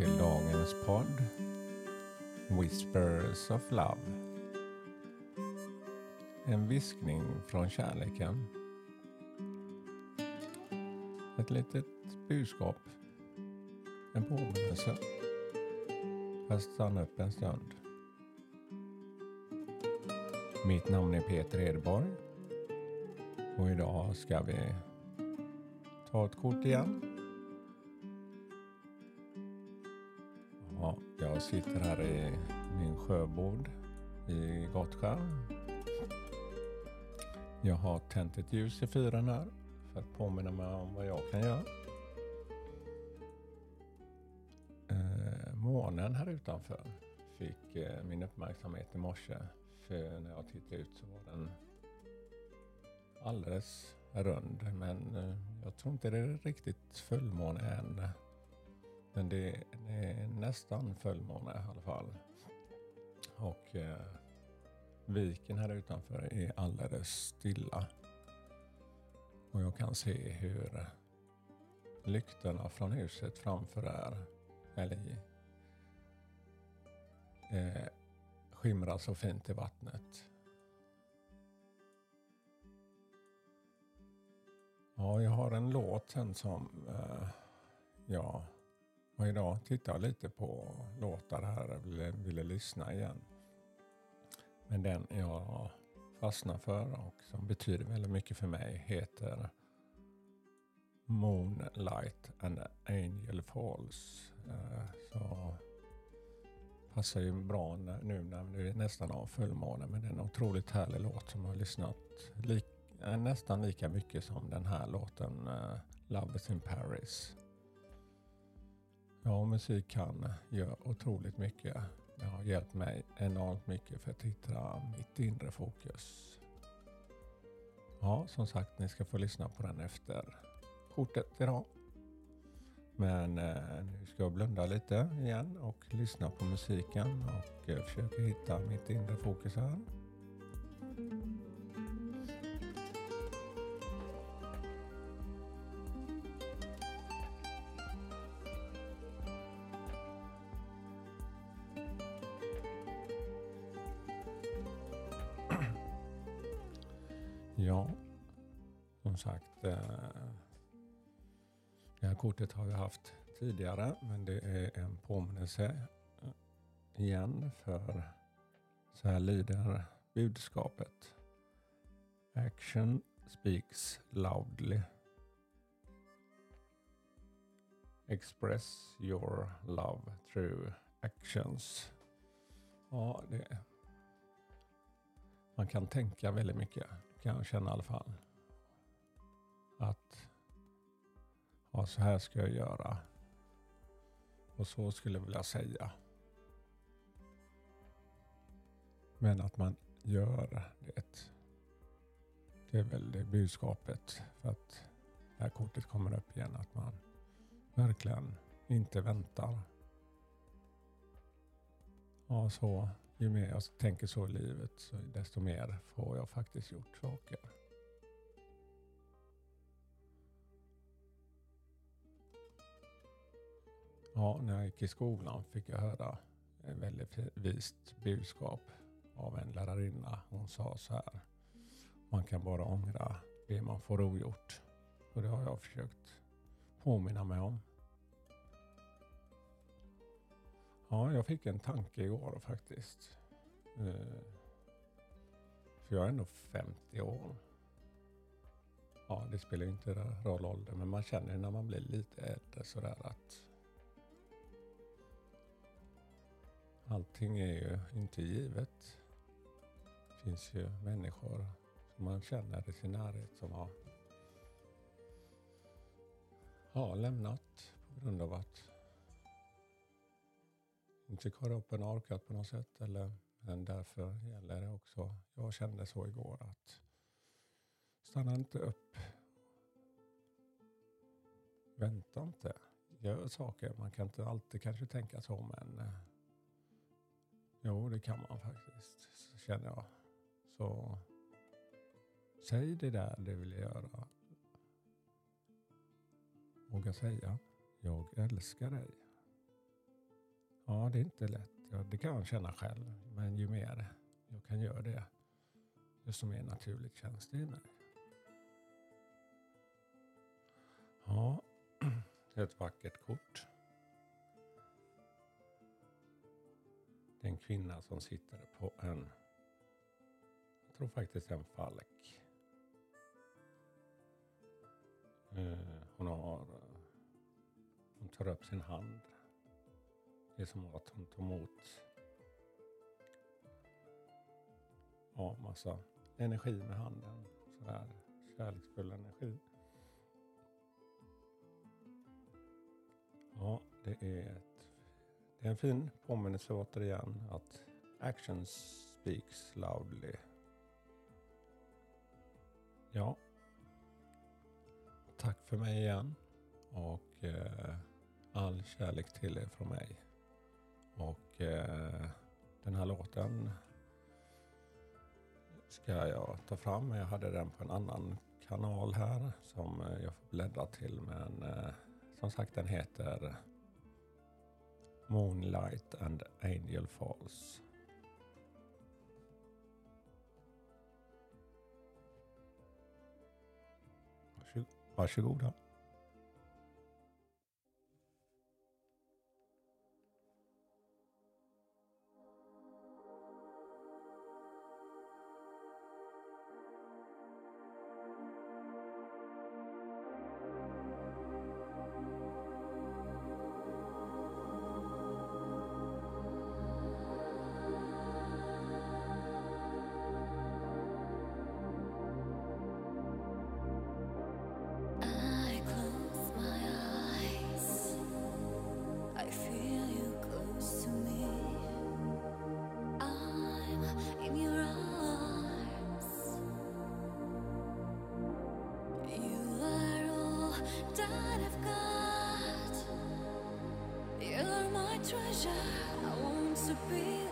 till dagens podd Whispers of Love. En viskning från kärleken. Ett litet budskap. En påminnelse. Fast stanna upp en stund. Mitt namn är Peter Edborg och idag ska vi ta ett kort igen. Jag sitter här i min sjöbod i Gottsjö. Jag har tänt ett ljus i fyren här för att påminna mig om vad jag kan göra. Eh, månen här utanför fick eh, min uppmärksamhet i morse. För när jag tittade ut så var den alldeles rund. Men eh, jag tror inte det är riktigt fullmåne än. Men det är nästan fullmåne i alla fall. Och eh, viken här utanför är alldeles stilla. Och jag kan se hur lyktorna från huset framför är, eller eh, skimrar så fint i vattnet. Ja, jag har en låt sen som eh, jag och idag tittade jag lite på låtar här och ville, ville lyssna igen. Men den jag fastnar för och som betyder väldigt mycket för mig heter Moonlight and Angel Falls. Eh, så passar ju bra nu när vi nästan har fullmåne. Men det är en otroligt härlig låt som jag har lyssnat li eh, nästan lika mycket som den här låten eh, Love is in Paris. Ja, musik kan göra otroligt mycket. Det har hjälpt mig enormt mycket för att hitta mitt inre fokus. Ja, som sagt, ni ska få lyssna på den efter kortet idag. Men eh, nu ska jag blunda lite igen och lyssna på musiken och eh, försöka hitta mitt inre fokus här. Ja, som sagt. Eh, det här kortet har vi haft tidigare men det är en påminnelse eh, igen för så här lyder budskapet. Action speaks loudly. Express your love through actions. Ja, det, man kan tänka väldigt mycket kan jag känna i alla fall. Att ja, så här ska jag göra. Och så skulle jag vilja säga. Men att man gör det. Det är väl det budskapet. För att det här kortet kommer upp igen. Att man verkligen inte väntar. Ja, så ju mer jag tänker så i livet, så desto mer får jag faktiskt gjort saker. Ja, när jag gick i skolan fick jag höra ett väldigt vist budskap av en lärarinna. Hon sa så här. Man kan bara ångra det man får ogjort. Och det har jag försökt påminna mig om. Ja, jag fick en tanke igår faktiskt. Eh, för jag är ändå 50 år. Ja, det spelar ju inte roll ålder, men man känner när man blir lite äldre sådär att allting är ju inte givet. Det finns ju människor som man känner i sin närhet som har, har lämnat på grund av att inte köra upp en orkat på något sätt. Eller, men därför gäller det också, jag kände så igår att stanna inte upp. Vänta inte. Gör saker. Man kan inte alltid kanske tänka så men eh, jo det kan man faktiskt känner jag. Så säg det där du vill göra. Våga säga jag älskar dig. Ja, det är inte lätt. Ja, det kan jag känna själv. Men ju mer jag kan göra det, desto mer naturligt känns det i mig. Ja, det är ett vackert kort. Det är en kvinna som sitter på en, jag tror faktiskt en falk. Eh, hon har, hon tar upp sin hand. Det är som att hon tar emot ja, massa energi med handen. Sådär kärleksfull energi. Ja, det är, ett, det är en fin påminnelse återigen att action speaks loudly. Ja. Tack för mig igen. Och eh, all kärlek till er från mig. Och eh, den här låten ska jag ta fram. Jag hade den på en annan kanal här som jag får bläddra till. Men eh, som sagt den heter Moonlight and Angel Falls. Varsågoda. I want to be.